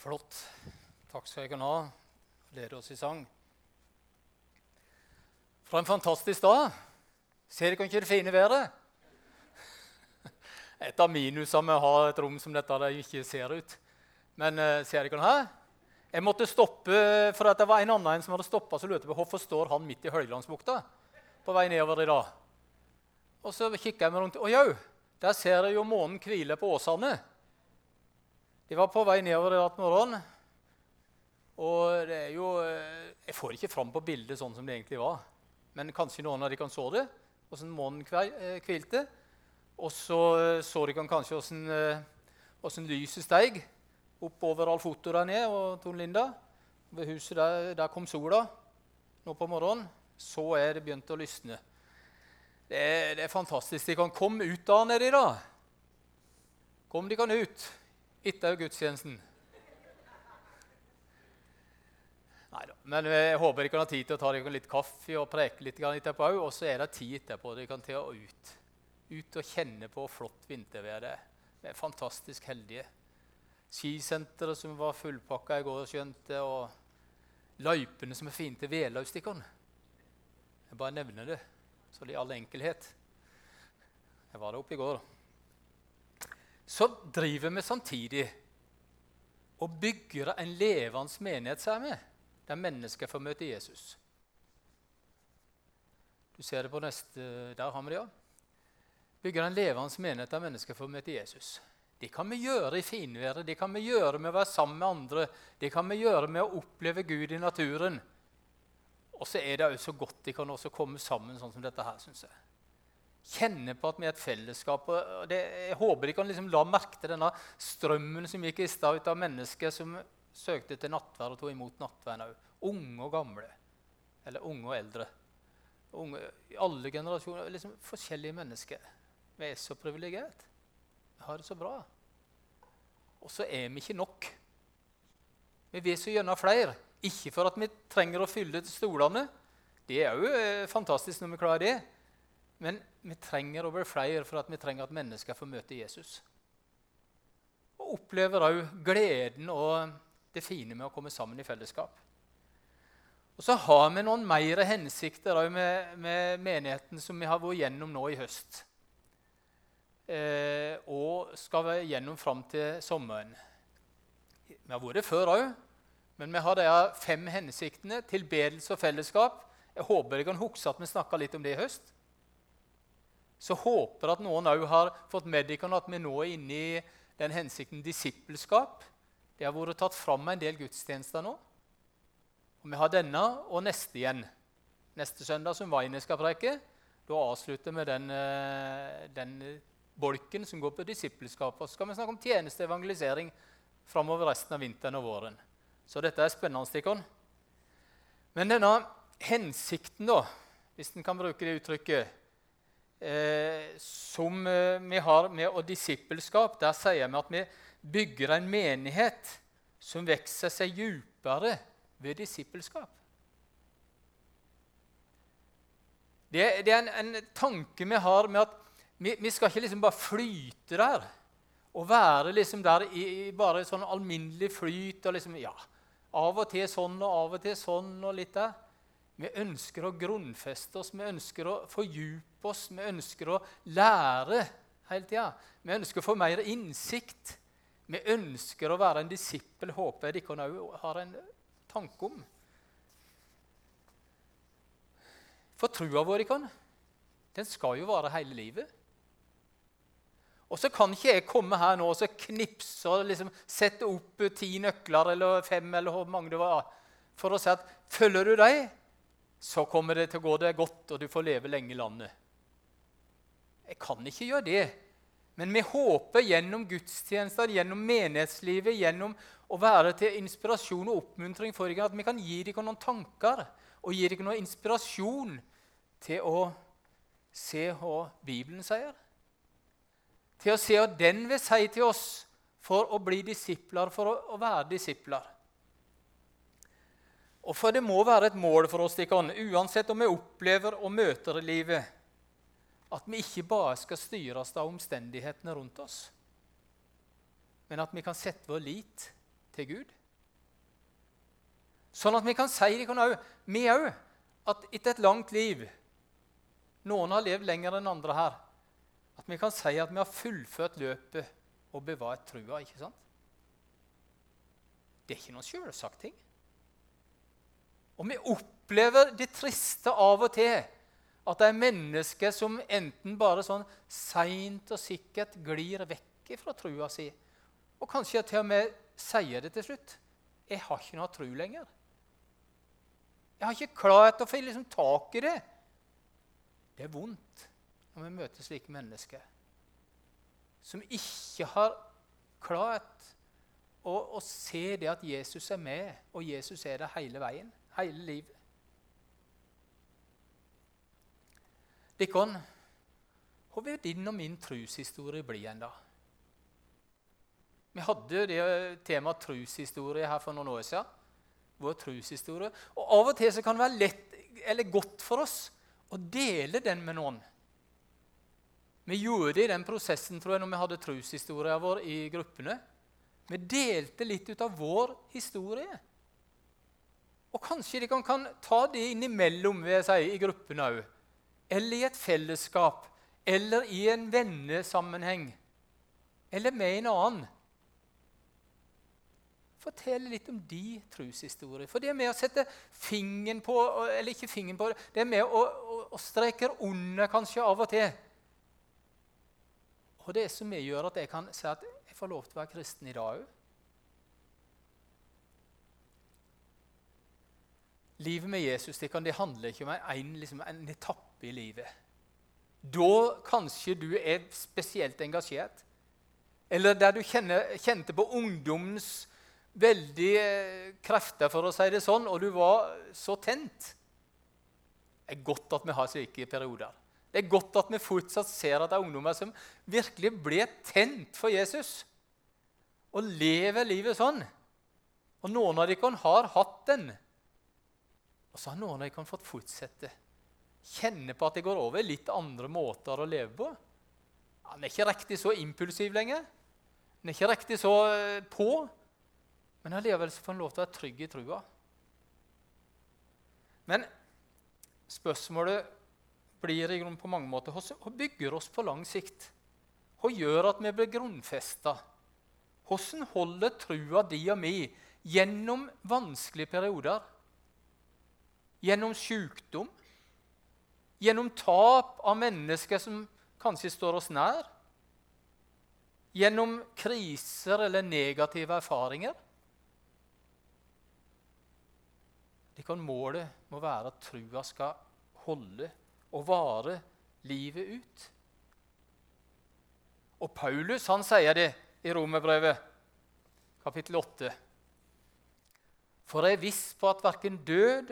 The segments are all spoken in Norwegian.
Flott. Takk skal jeg ha. Lede oss i sang. For en fantastisk dag. Ser dere ikke det fine været? Et av minusene med å ha et rom som dette der ikke ser ut. Men uh, ser dere her? Jeg måtte stoppe, for det var en annen som hadde stoppa. Så lurte på hvorfor står han midt i Høylandsbukta på vei nedover i dag. Og så kikka jeg meg rundt. Å jau, der ser jeg jo månen hvile på Åsane. De var på vei nedover i natt morgen. Og det er jo eh, Jeg får ikke fram på bildet sånn som det egentlig var. Men kanskje noen av de kan så det, åssen månen eh, hvilte. Og så eh, så de kan kanskje åssen lyset steig oppover Alfoto der nede og Tone Linda. Ved huset der, der kom sola nå på morgenen. Så er det begynt å lysne. Det er, det er fantastisk. De kan komme ut da nedi, da. Kom de kan ut etter gudstjenesten. Neida. Men jeg håper de kan ha tid til å ta litt kaffe og preke litt etterpå òg. Og så er det tid etterpå de kan ta ut. Ut og kjenne på flott vintervær det er. Vi er fantastisk heldige. Skisenteret som var fullpakka i går, skjønte, og løypene som er fine til Velaustikkene. Jeg bare nevner det, så det i all enkelhet. Jeg var der oppe i går så driver vi samtidig og bygger en levende menighet, sier vi, der mennesker får møte Jesus. Du ser det på neste Der har vi det, ja. Bygger en levende menighet der mennesker får møte Jesus. Det kan vi gjøre i finværet, det kan vi gjøre med å være sammen med andre. Det kan vi gjøre med å oppleve Gud i naturen. Og så er det også så godt de kan også komme sammen sånn som dette her, syns jeg kjenne på at vi er et fellesskap. og det, Jeg håper de kan liksom la merke til denne strømmen som gikk i stad ut av mennesker som søkte til nattverd og tok imot nattverden òg. Unge og gamle. Eller unge og eldre. Unge, alle generasjoner. liksom Forskjellige mennesker. Vi er så privilegert. Vi har det så bra. Og så er vi ikke nok. Vi vil så gjerne flere. Ikke for at vi trenger å fylle stolene. Det er jo eh, fantastisk når vi klarer det. Men vi trenger å bli flere for at vi trenger at mennesker får møte Jesus. Og opplever òg gleden og det fine med å komme sammen i fellesskap. Og så har vi noen mer hensikter med, med, menigheten som vi har vært gjennom nå i høst. Eh, og skal være gjennom fram til sommeren. Vi har vært før òg, men vi har de fem hensiktene. Tilbedelse og fellesskap. Jeg håper jeg kan huske at vi snakka litt om det i høst så håper at noen òg har fått med dere at vi nå er inne i den hensikten disippelskap. Det har vært tatt fram en del gudstjenester nå. Og Vi har denne og neste igjen. Neste søndag, som Vaine skal preke. Da avslutter vi den, eh, den bolken som går på disippelskap. Og så skal vi snakke om tjeneste evangelisering framover resten av vinteren og våren. Så dette er spennende. stikkene. Men denne hensikten, da, hvis en kan bruke det uttrykket eh, som eh, vi har med å disippelskap, der sier vi at vi bygger en menighet som vokser seg dypere ved disippelskap. Det, det er en, en, tanke vi har med at vi, vi, skal ikke liksom bare flyte der og være liksom der i, i bare sånn alminnelig flyt. og liksom, ja, Av og til sånn og av og til sånn og litt der. Vi ønsker å grunnfeste oss, vi ønsker å fordype oss, vi ønsker å lære hele tida. Vi ønsker å få mer innsikt. Vi ønsker å være en disippel, håper jeg dere òg har en tanke om. For trua vår den skal jo vare hele livet. Og så kan ikke jeg komme her nå og knipse og liksom sette opp ti nøkler eller fem eller hvor mange det var, for å si at følger du dem, så kommer det til å gå deg godt, og du får leve lenge i landet. Jeg kan ikke gjøre det. Men vi håper gjennom gudstjenester, gjennom menighetslivet, gjennom å være til inspirasjon og oppmuntring for dere, at vi kan gi dere noen tanker og gi dere noen inspirasjon til å se hva Bibelen sier. Til å se hva den vil si til oss for å bli disipler, for å, være disipler. Og for det må være et mål for oss, uansett om vi opplever og møter livet, at vi ikke bare skal styres av omstendighetene rundt oss, men at vi kan sette vår lit til Gud. Sånn at vi kan si det òg, vi òg, at etter et langt liv Noen har levd lenger enn andre her. At vi kan si at vi har fullført løpet og bevart trua. ikke sant? Det er ikke noen selvsagt ting. Og vi opplever det triste av og til at det er mennesker som enten bare sånn seint og sikkert glir vekk fra trua si, og kanskje til og med sier det til slutt. 'Jeg har ikke noe tru lenger.' Jeg har ikke klart å få liksom tak i det. Det er vondt når vi møter slike mennesker som ikke har klart å, å se det at Jesus er med, og Jesus er det hele veien, hele livet. Dikon, hva vil din og min troshistorie bli en da? Vi hadde det temaet troshistorie her for noen år siden vår troshistorie. Og Av og til så kan det være lett, eller godt for oss å dele den med noen. Vi gjorde det i den prosessen tror jeg, når vi hadde troshistorien vår i gruppene. Vi delte litt ut av vår historie. Og kanskje de kan, kan ta det innimellom jeg si, i gruppen òg. Eller i et fellesskap. Eller i en vennesammenheng. Eller med en annen Fortell litt om de troshistorier. For det er med å sette fingeren på Eller ikke fingeren på det er med å, å, å streke under kanskje av og til. Og det som gjør at jeg kan si at jeg får lov til å være kristen i dag òg. Livet med Jesus det, kan, det handler ikke om en, liksom, en etappe i livet. Da kanskje du er spesielt engasjert. Eller der du kjenner, kjente på ungdommens veldig eh, krefter, for å si det sånn, og du var så tent. Det er godt at vi har slike perioder. Det er godt at vi fortsatt ser at det er ungdommer som virkelig ble tent for Jesus. Og lever livet sånn. Og noen av dere har hatt den. Og så har noen av dem fått fortsette. Kjenne på at det går over litt andre måter å leve på. Han er ikke riktig så impulsiv lenger. Han er ikke riktig så eh, på. Men allikevel får han lov til å være trygg i trua. Men spørsmålet blir i grunn på mange måter hva bygger oss på lang sikt? Hva gjør at vi blir grunnfesta? Hvordan holder trua di og mi gjennom vanskelige perioder? Gjennom sykdom? Gjennom tap av mennesker som kanskje står oss nær? Gjennom kriser eller negative erfaringer? kan målet må være at trua skal holde og vare livet ut. Og Paulus han sier det i Romerbrevet, kapittel 8. For jeg er viss på at verken død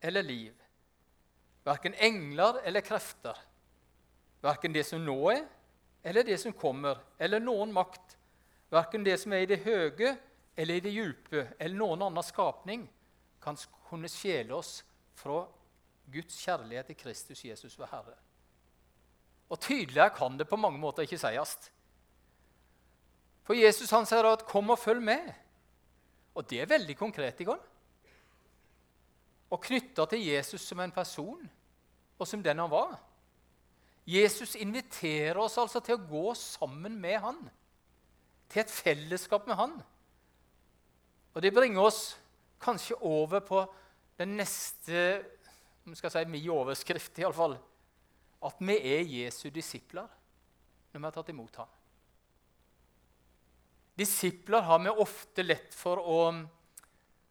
eller liv, verken engler eller krefter, verken det som nå er, eller det som kommer, eller noen makt, verken det som er i det høye eller i det djupe, eller noen annen skapning, kan kunne skjele oss fra Guds kjærlighet til Kristus Jesus vår Herre. Og Tydeligere kan det på mange måter ikke sies. For Jesus han sier at 'kom og følg med'. Og det er veldig konkret. i gang. Og knytta til Jesus som en person, og som den han var. Jesus inviterer oss altså til å gå sammen med han, til et fellesskap med han. Og det bringer oss kanskje over på den neste om skal si min overskrift, iallfall. At vi er Jesu disipler når vi har tatt imot ham. Disipler har vi ofte lett for å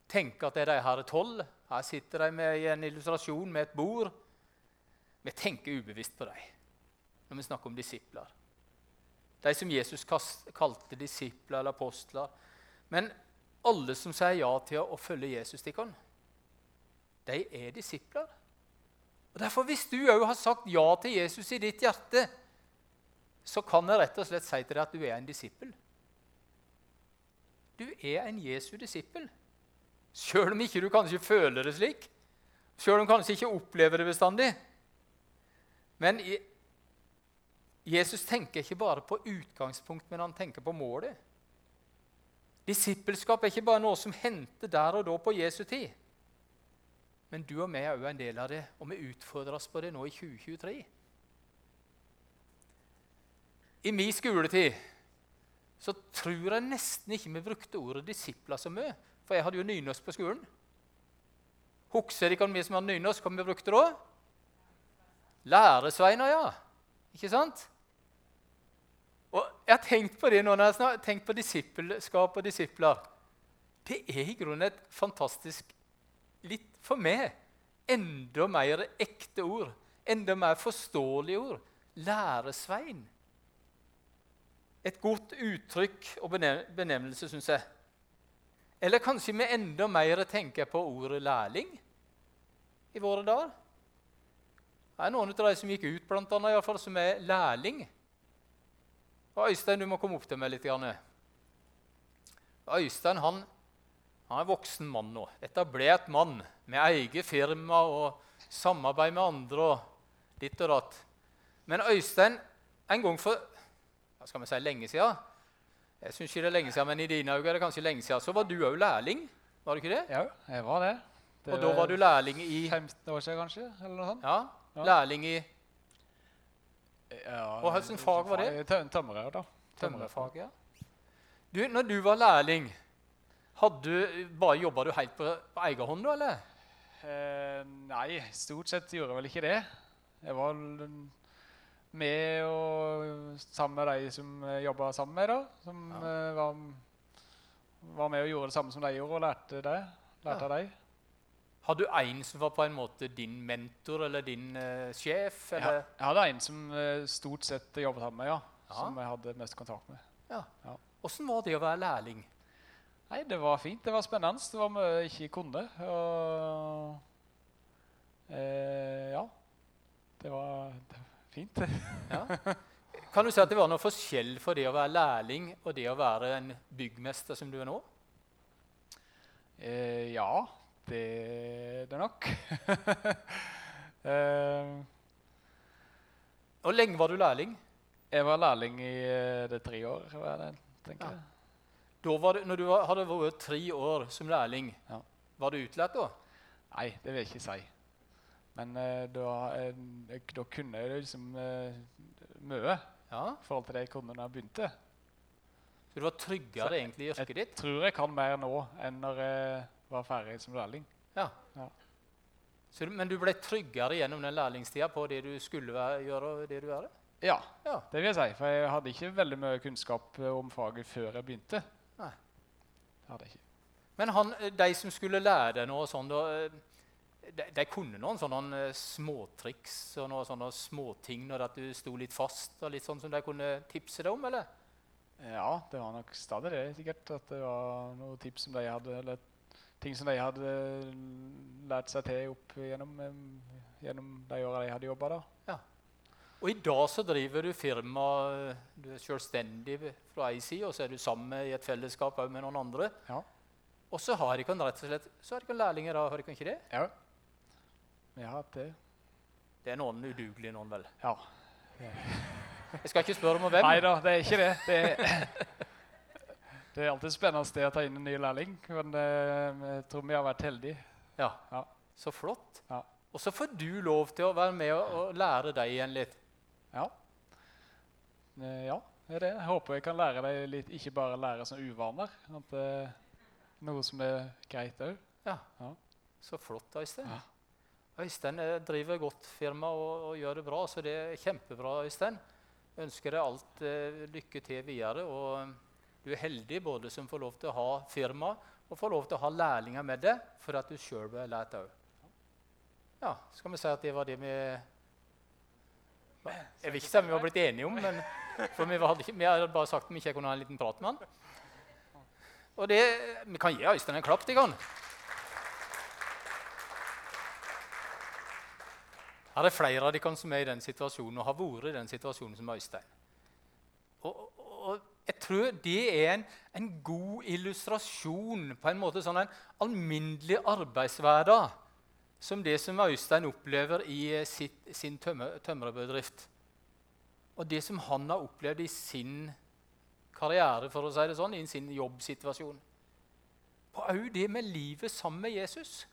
tenke at det er de her tolv. Her sitter de med en illustrasjon med et bord. Vi tenker ubevisst på dem når vi snakker om disipler. De som Jesus kalte disipler eller apostler. Men alle som sier ja til å følge Jesus, de, de er disipler. Og Derfor, Hvis du òg har sagt ja til Jesus i ditt hjerte, så kan jeg rett og slett si til deg at du er en disippel. Du er en Jesu disippel. Sjøl om ikke du kanskje føler det slik, sjøl om kanskje ikke opplever det bestandig. Men Jesus tenker ikke bare på utgangspunkt, men han tenker på målet. Disippelskap er ikke bare noe som henter der og da på Jesu tid. Men du og meg er òg en del av det, og vi utfordres på det nå i 2023. I min skoletid så tror jeg nesten ikke vi brukte ordet disipler så mye. For jeg hadde jo nynorsk på skolen. Husker dere vi som hadde nynorsk, hva vi brukte da? Læresveiner, ja. Ikke sant? Og Jeg har tenkt på det nå når jeg har tenkt på disippelskap og disipler. Det er i grunnen et fantastisk, litt for meg, enda mer ekte ord. Enda mer forståelige ord. Læresvein. Et godt uttrykk og benevnelse, syns jeg. Eller kanskje vi enda mer tenker på ordet lærling i våre dager. Det er noen av de som gikk ut, blant annet, i hvert fall, som er lærling. Og Øystein, du må komme opp til meg litt. Øystein han, han er voksen mann nå. Etablert mann med eget firma og samarbeid med andre og ditt og datt. Men Øystein, en gang for hva skal vi si, lenge siden Jeg syns ikke det er lenge siden, men i dine øyne er det kanskje lenge siden. Så var du òg lærling, var du ikke det? Ja, jeg var det. det og da var du lærling i 15 år siden, kanskje? eller noe sånt. Ja, ja. Lærling i ja, Og hvilket fag var det? Tømrer, da. Tømrerfag, ja. Du, når du var lærling, hadde du, bare jobba du helt på, på egen hånd, da, eller? Eh, nei, stort sett gjorde jeg vel ikke det. Jeg var med og sammen med de som jeg jobba sammen med, da. Som ja. uh, var, var, med og gjorde det samme som de gjorde, og lærte det. Lærte ja. Har du en som var på en måte din mentor eller din uh, sjef? Eller? Ja, jeg hadde en som uh, stort sett jobbet sammen med, ja. Som jeg hadde mest kontakt med. Ja. ja. Åssen var det å være lærling? Nei, Det var fint. Det var spennende. Det var mye jeg ikke kunne. Og, eh, ja. Det var, det var Fint. ja. Kan du si at det var noe forskjell for det å være lærling og det å være en byggmester som du er nå? Eh, ja, det er det nok. eh, Hvor lenge var du lærling? Jeg var lærling i eh, det tre år. Var det, tenker ja. Da var det, når du hadde vært tre år som lærling, ja. var du utlært da? Nei, det vil jeg ikke si. Men uh, da, uh, da, kunne jeg liksom uh, mye ja. i forhold til det jeg kunne da jeg begynte. Så du var tryggere Så egentlig i yrket ditt? Jeg tror jeg kan mer nå enn når jeg var ferdig som lærling. Ja. ja. Så, men du ble tryggere gjennom den lærlingstida på det du skulle være, gjøre og det du gjør? Ja, ja, det vil jeg si. For jeg hadde ikke veldig mye kunnskap om faget før jeg begynte. Nei. Det hadde jeg ikke. Men han, de som skulle lære deg noe sånn, da de, de, kunne noen sånne uh, småtriks og noen sånne småting når du sto litt fast, og litt sånn som de kunne tipse deg om, eller? Ja, det var nok stadig det, sikkert. At det var noen tips som de hadde, eller ting som de hadde lært seg til opp gjennom, um, gjennom de åra de hadde jobba da. Ja. Og i dag så driver du firma, du er selvstendig fra ei side, og så er du sammen i et fellesskap med noen andre. Ja. Og så har dere rett og slett så har dere lærlinger da, har dere ikke det? Ja. Ja, det Det er noen udugelige noen, vel? Ja. Jeg skal ikke spørre om hvem. Nei da, det er ikke det. Det er, det er alltid spennende å ta inn en ny lærling, men uh, jeg tror vi har vært heldige. Ja, ja. Så flott. Ja. Og så får du lov til å være med og, og lære deg igjen litt. Ja. Uh, ja, det er det. Jeg håper jeg kan lære deg litt, ikke bare lære som uvaner. At, uh, noe som er greit òg. Ja. ja. Så flott, Øystein. Ja. Øystein driver godt firma og, og, gjør det bra, så det er kjempebra. Øystein. Ønsker deg alt eh, lykke til videre. og Du er heldig både som får lov til å ha firma og får lov til å ha lærlinger med deg for at du sjøl blir lært òg. Ja, skal vi si at det var det vi Jeg vil ikke si vi var blitt enige om, men for vi, hadde, vi hadde bare sagt at vi ikke kunne ha en liten prat med han. Og det, Vi kan gi Øystein en klapp. til kan. Her er flere av dere som er i den situasjonen og har vært i den situasjonen som Øystein. Og, og jeg tror det er en, en, god illustrasjon på en måte sånn en alminnelig arbeidshverdag som det som Øystein opplever i eh, sitt, sin tømmerbedrift. Og det som han har opplevd i sin karriere, for å si det sånn, i sin jobbsituasjon. Og òg det med livet sammen med Jesus.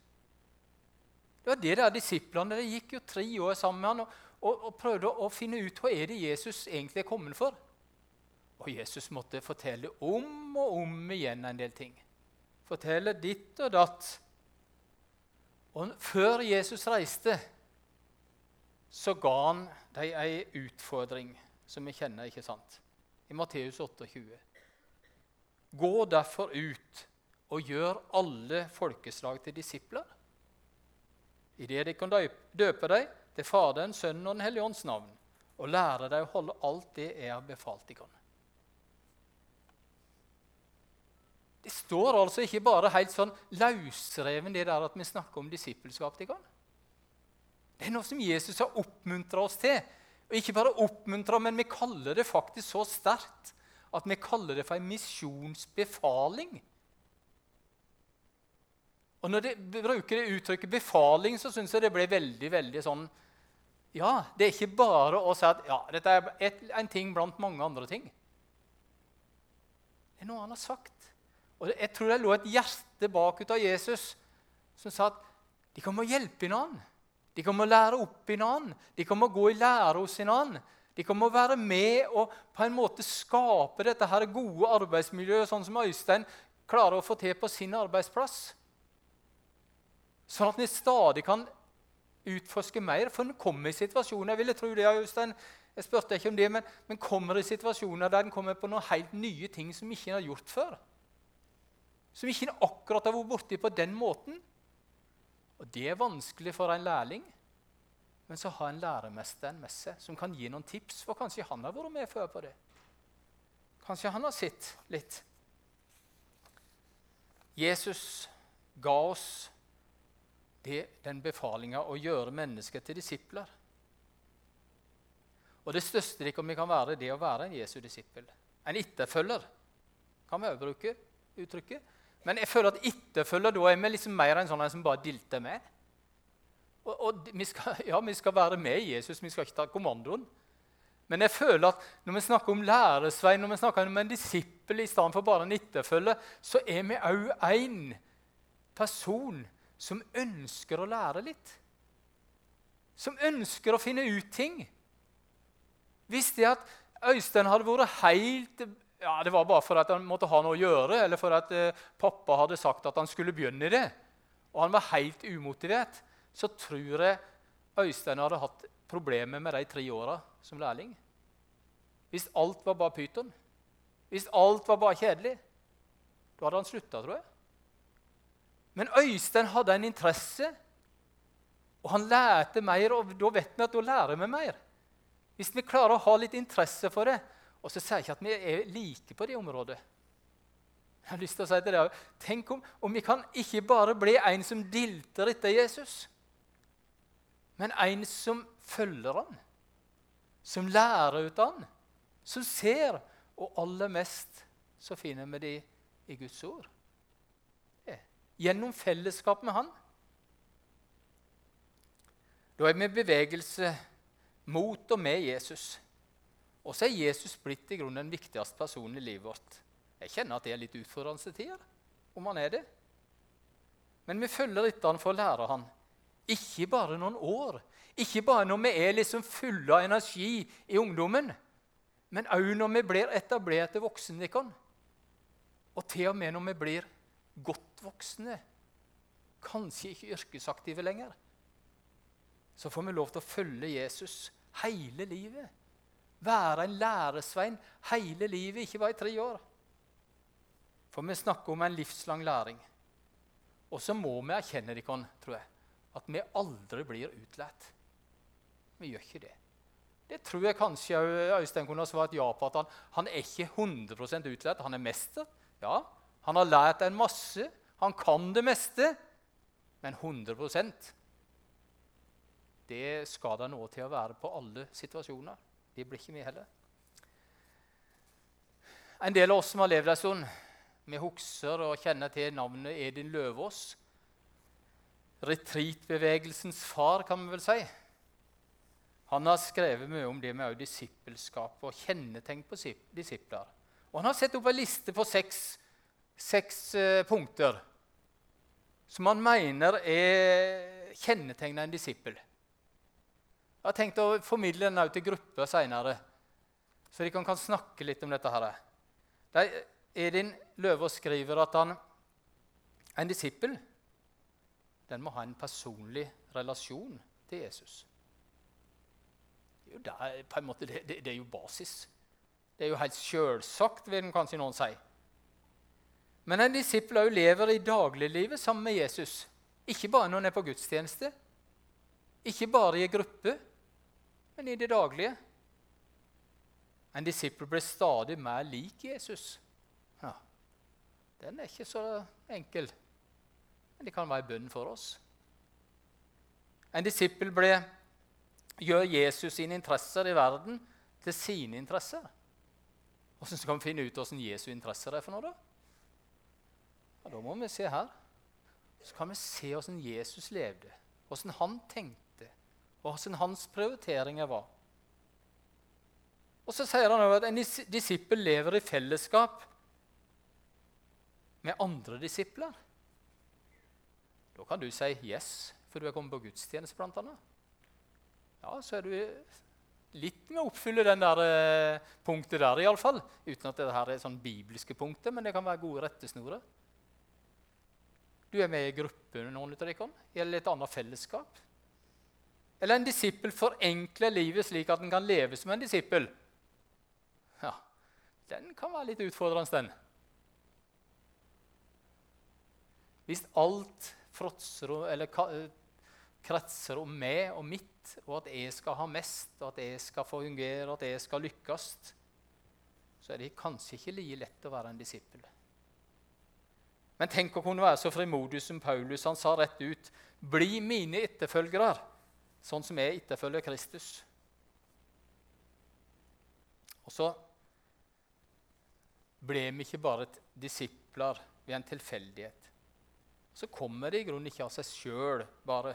Det var det der Disiplene de gikk jo tre år sammen med han og, og, og prøvde å, finne ut hva er det Jesus egentlig er kommet for. Og Jesus måtte fortelle om og om igjen en del ting. Fortelle ditt og datt. Og før Jesus reiste, så ga han dem ei utfordring som vi kjenner, ikke sant? I Matteus 28. Gå derfor ut og gjør alle folkeslag til disipler. I det de kan døpe dem til Faderen, Sønnen og Den hellige ånds navn, og lære dem å holde alt det jeg har befalt dem. Det står altså ikke bare helt sånn løsreven det der at vi snakker om disippelskap De. Det er noe som Jesus har oppmuntra oss til. Og ikke bare oppmuntra, men vi kaller det faktisk så sterkt at vi kaller det for en misjonsbefaling. Og Når de bruker det uttrykket 'befaling', så syns jeg det blir veldig veldig sånn Ja, det er ikke bare å si at ja, dette er et, en ting blant mange andre ting. Det er noe han har sagt. Og Jeg tror det lå et hjerte bak ut av Jesus som sa at de kommer å hjelpe hverandre. De kommer å lære opp hverandre. De kommer å gå i lære hos hverandre. De kommer å være med og på en måte skape dette her gode arbeidsmiljøet, sånn som Øystein klarer å få til på sin arbeidsplass. Sånn at vi stadig kan utforske mer. For en kommer i situasjoner jeg ville tro det, Øystein, jeg spurte ikke om det, men, men kommer i situasjoner der en kommer på noen helt nye ting som ikke en har gjort før. Som ikke en akkurat har vært borti på den måten. Og Det er vanskelig for en lærling. Men så har en læremester med seg som kan gi noen tips, for kanskje han har vært med før på det. Kanskje han har sett litt. Jesus ga oss det, den befalinga å gjøre mennesker til disipler. Og Det største det kan være, det å være en Jesu disippel. En etterfølger, kan vi også bruke uttrykket. Men jeg føler at etterfølger da er vi liksom mer enn sånn som bare dilter med. Og, og vi, skal, ja, vi skal være med Jesus, vi skal ikke ta kommandoen. Men jeg føler at når vi snakker om læresvein, når vi snakker om en disippel i stedet for bare en etterfølger, så er vi òg én person som ønsker å lære litt. Som ønsker å finne ut ting. Hvis det at Øystein hadde vært helt ja, Det var bare for at han måtte ha noe å gjøre, eller for at eh, pappa hadde sagt at han skulle begynne i det, og han var helt umotivert, så tror jeg Øystein hadde hatt problemer med de tre åra som lærling. Hvis alt var bare pyton, hvis alt var bare kjedelig, da hadde han slutta, tror jeg. Men Øystein hadde en interesse, og han lærte mer. og Da vet vi at da lærer vi mer. Hvis vi klarer å ha litt interesse for det. Og så sier jeg ikke at vi er like på det området. Jeg har lyst til å si til deg, Tenk om, om vi kan ikke bare bli en som dilter etter Jesus, men en som følger han, som lærer ut han, som ser. Og aller mest så finner vi de i Guds ord gjennom fellesskap med Han. Da er vi i bevegelse mot og med Jesus. Og så er Jesus blitt i grunnen den viktigste personen i livet vårt. Jeg kjenner at det er litt utfordrende tider, om han er det. Men vi følger etter han for å lære han. Ikke bare noen år, ikke bare når vi er liksom fulle av energi i ungdommen, men òg når vi blir etablerte voksne. Og til og med når vi blir godt voksne, kanskje ikke yrkesaktive lenger, så får vi lov til å følge Jesus hele livet. Være en læresvein hele livet, ikke bare i tre år. For vi snakker om en livslang læring. Og så må vi erkjenne dere, tror jeg, at vi aldri blir utlært. Vi gjør ikke det. Det tror jeg kanskje Øystein kunne ha svart ja på. at Han, han er ikke 100% utlært. Han er mester. Ja, han har lært en masse, han kan det meste, men 100 det skal det nå til å være på alle situasjoner. Det blir ikke vi heller. En del av oss som har levd en stund, vi husker og kjenner til navnet Edin Løvaas. Retreatbevegelsens far, kan vi vel si. Han har skrevet mye om det med disippelskap og kjennetegn på disipler. Og Han har sett opp en liste på seks, seks uh, punkter som han mener er kjennetegna en disippel. Jeg har tenkt å formidle den til grupper seinere, så de kan, snakke litt om dette. her. Der Edin Løvaas skriver at han, en disippel den må ha en personlig relasjon til Jesus. Det er jo, der, måte, det, det, det er jo basis. Det er jo helt sjølsagt, vil kanskje noen si. Men en disippel òg lever i dagliglivet sammen med Jesus. Ikke bare når han er på gudstjeneste, ikke bare i gruppe, men i det daglige. En disippel blir stadig mer lik Jesus. Ja. Den er ikke så enkel, men det kan være bønn for oss. En disippel ble, gjør Jesus sine interesser i verden til sine interesser. Hvordan skal vi finne ut hvordan Jesu interesser er for noe? da? Ja, da må vi se her. Så kan vi se hvordan Jesus levde, hvordan han tenkte, og hvordan hans prioriteringer var. Og så sier han også at en disippel lever i fellesskap med andre disipler. Da kan du si 'yes', for du er kommet på gudstjeneste, blant annet. Ja, så er du litt med å oppfylle den der eh, punktet der, iallfall. Uten at dette er sånn bibelske punkter, men det kan være gode rettesnorer. Du er med i gruppen noen av dere, eller et annet fellesskap. Eller en disippel forenkler livet slik at en kan leve som en disippel. Ja, Den kan være litt utfordrende, den. Hvis alt fråtser eller kretser om meg og mitt, og at jeg skal ha mest, og at jeg skal få fungere, og at jeg skal lykkes, så er det kanskje ikke like lett å være en disippel. Men tenk å kunne være så frimodig som Paulus. Han sa rett ut Bli mine etterfølgere, sånn som jeg etterfølger Kristus. Og så ble vi ikke bare disipler ved en tilfeldighet. Så kommer det i grunnen ikke av seg sjøl, bare.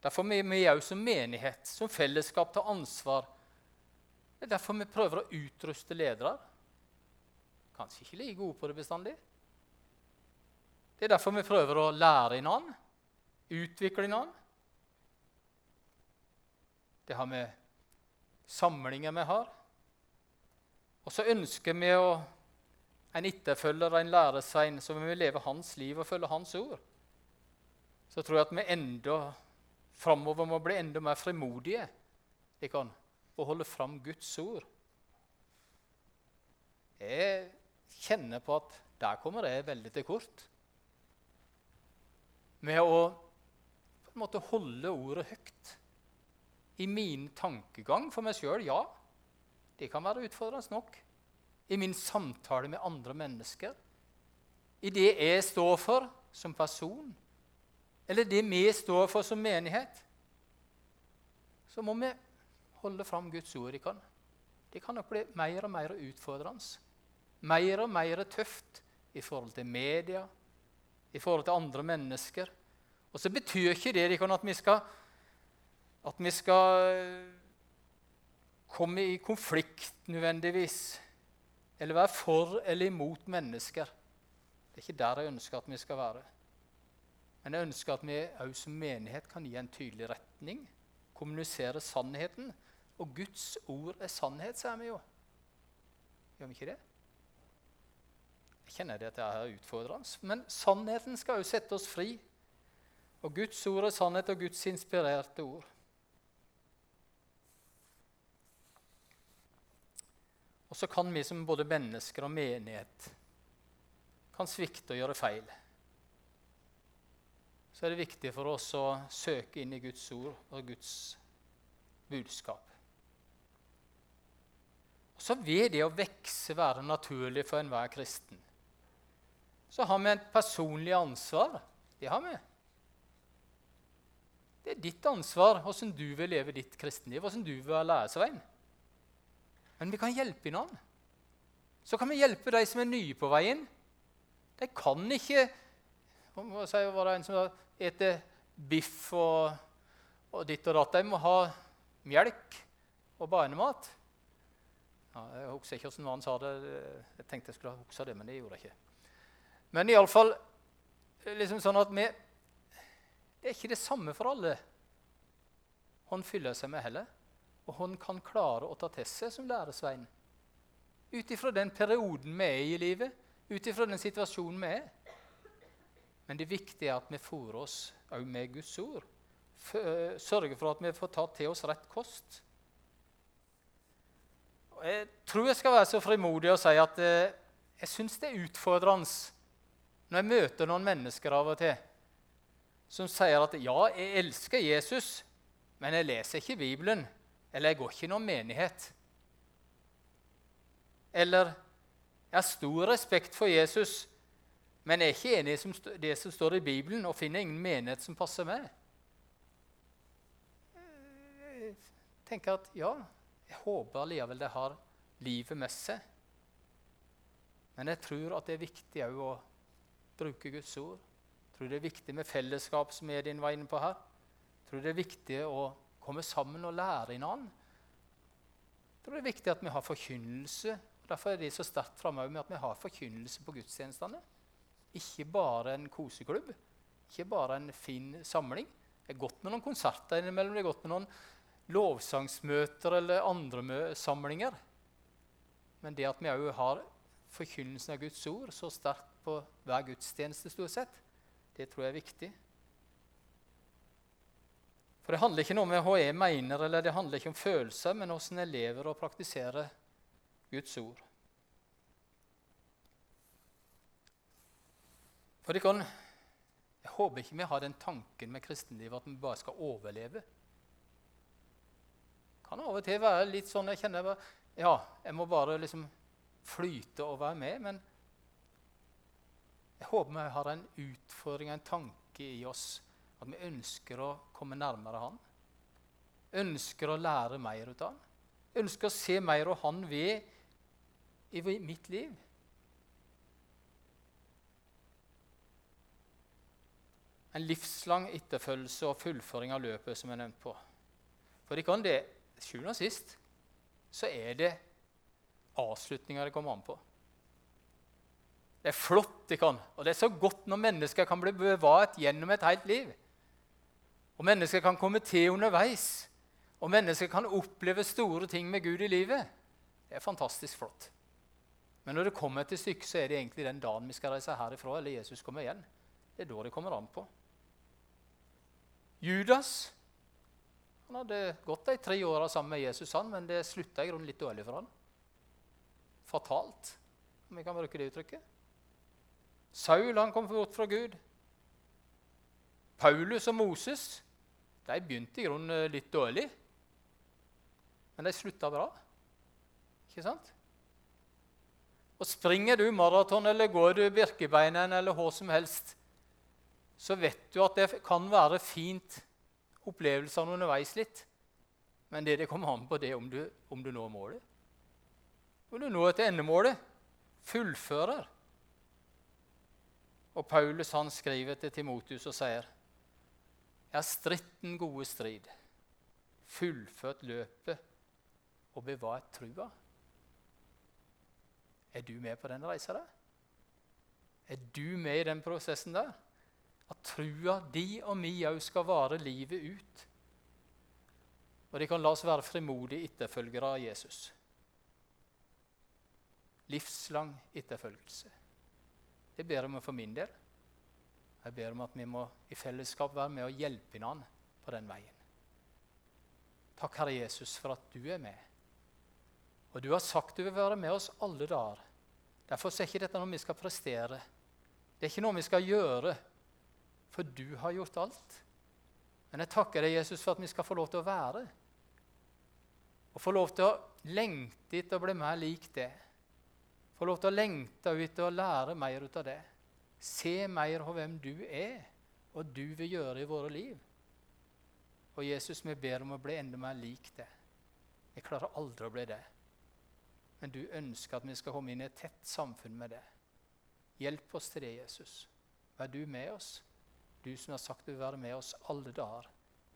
Derfor er vi òg som menighet, som fellesskap, til ansvar. Det er derfor vi prøver å utruste ledere. Kanskje ikke like gode på det bestandig. Det er derfor vi prøver å lære hverandre, utvikle hverandre. Det har vi samlinger vi har. Og så ønsker vi å en etterfølger, en læresvein, vil vi leve hans liv og følge hans ord. Så tror jeg at vi enda framover må bli enda mer frimodige kan, og holde fram Guds ord. Jeg kjenner på at der kommer jeg veldig til kort. Med å på en måte holde ordet høyt. I min tankegang for meg sjøl, ja. Det kan være utfordrende nok. I min samtale med andre mennesker. I det jeg står for som person eller det vi står for som menighet, så må vi holde fram Guds ord. Kan. Det kan nok bli mer og mer utfordrende. Mer og mer tøft i forhold til media, i forhold til andre mennesker. Og så betyr ikke det at vi skal, at vi skal eh, komme i konflikt nødvendigvis, eller være for eller imot mennesker. Det er ikke der jeg ønsker at vi skal være. Men jeg ønsker at vi òg som menighet kan gi en tydelig retning, kommunisere sannheten. Og Guds ord er sannhet, sier vi jo. Gjør vi ikke det? Jeg kjenner det at det er utfordrende. Men sannheten skal jo sette oss fri. Og Guds ord er sannhet, og Guds inspirerte ord. Og så kan vi som både mennesker og menighet kan svikte og gjøre feil så er det viktig for oss å søke inn i Guds ord og Guds budskap. Og så vil det å vekse være naturlig for enhver kristen. Så har vi et personlig ansvar. Det har vi. Det er ditt ansvar hvordan du vil leve ditt kristenliv, hvordan du vil være læresveien. Men vi kan hjelpe hverandre. Så kan vi hjelpe de som er nye på veien. De kan ikke si, var det en som ete biff og, og ditt og datt. De må ha melk og barnemat. Ja, jeg husker ikke hvordan han sa det. Jeg tenkte jeg skulle huske det, men det gjorde jeg ikke. Men iallfall liksom sånn at vi Det er ikke det samme for alle. Han fyller seg med heller. Og han kan klare å ta til seg som læresvein. Ut ifra den perioden vi er i livet, ut ifra den situasjonen vi er. Men det viktige er at vi fôrer oss òg med Guds ord. Sørger for at vi får ta til oss rett kost. Jeg tror jeg skal være så frimodig å si at eh, jeg syns det er utfordrende når jeg møter noen mennesker av og til som sier at 'ja, jeg elsker Jesus', men jeg leser ikke Bibelen, eller jeg går ikke i noen menighet. Eller 'jeg har stor respekt for Jesus', men jeg er ikke enig i det som står i Bibelen, og finner ingen menighet som passer meg. Jeg tenker at ja, jeg håper allikevel det har livet med seg. Men jeg tror at det er viktig å bruke Guds ord. Tror tror det er viktig med fellesskap, som Edin var inne på her. Tror tror det er viktig å komme sammen og lære hverandre. Tror tror det er viktig at vi har forkynnelse. Derfor er det så sterkt framme med at vi har forkynnelse på gudstjenestene. Ikke bare en koseklubb, ikke bare en fin samling. Det er godt med noen konserter innimellom, det er godt med noen lovsangsmøter eller andre samlinger. Men det at vi òg har forkynnelsen av Guds ord så sterkt på hver gudstjeneste, stort sett, det tror jeg er viktig. For det handler ikke noe om hva jeg mener, eller det handler ikke om følelser, men hvordan jeg lever og praktiserer Guds ord. For det kan, Jeg håper ikke vi har den tanken med kristenlivet at vi bare skal overleve. Det kan av og til være litt sånn jeg kjenner Ja, jeg må bare liksom flyte og være med. Men jeg håper vi har en utfordring, en tanke i oss, at vi ønsker å komme nærmere Han. Ønsker å lære mer ut av Han. Ønsker å se mer av Han ved i mitt liv. En livslang etterfølgelse og fullføring av løpet, som jeg nevnte på. For det kan det, sjuende og sist så er det avslutninga det kommer an på. Det er flott, det kan. Og det er så godt når mennesker kan bli bevart gjennom et helt liv. Og mennesker kan komme til underveis. Og mennesker kan oppleve store ting med Gud i livet. Det er fantastisk flott. Men når det kommer til stykket, så er det egentlig den dagen vi skal reise herifra, eller Jesus kommer igjen. Det er da det kommer an på. Judas han hadde gått de tre åra sammen med Jesus, han, men det slutta i grunnen litt dårlig for han. Fatalt, om vi kan bruke det uttrykket. Saul han kom bort fra Gud. Paulus og Moses de begynte i grunnen litt dårlig, men de slutta bra. Ikke sant? Og Springer du maraton eller går du Birkebeinen eller hva som helst, så vet du at det kan være fint opplevelsene underveis litt. Men det det kommer an på, det om du, om du når målet. Om du når et endemålet, fullfører. Og Paulus han skriver til Timotius og sier Jeg har stritt den gode strid, fullført løpet og bevart trua. Er du med på den reisa der? Er du med i den prosessen der? At trua di og mi òg skal vare livet ut. Og de kan la oss være frimodige etterfølgere av Jesus. Livslang etterfølgelse. Det ber jeg om for min del. Jeg ber om at vi må i fellesskap være med og hjelpe hverandre på den veien. Takk, Herre Jesus, for at du er med. Og du har sagt du vil være med oss alle dager. Derfor er ikke dette noe vi skal prestere. Det er ikke noe vi skal gjøre, for du har gjort alt. Men jeg takker deg, Jesus, for at vi skal få lov til å være. Og få lov til å lengte etter å bli mer lik det. Få lov til å lengte ut og lære mer ut av det. Se mer av hvem du er, og du vil gjøre i våre liv. Og Jesus, vi ber om å bli enda mer lik det. Vi klarer aldri å bli det. Men du ønsker at vi skal komme inn i et tett samfunn med det. Hjelp oss til det, Jesus. Vær du med oss, du som har sagt du vil være med oss alle dager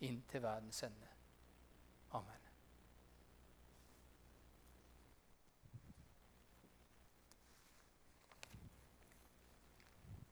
inn til verdens ende. Amen.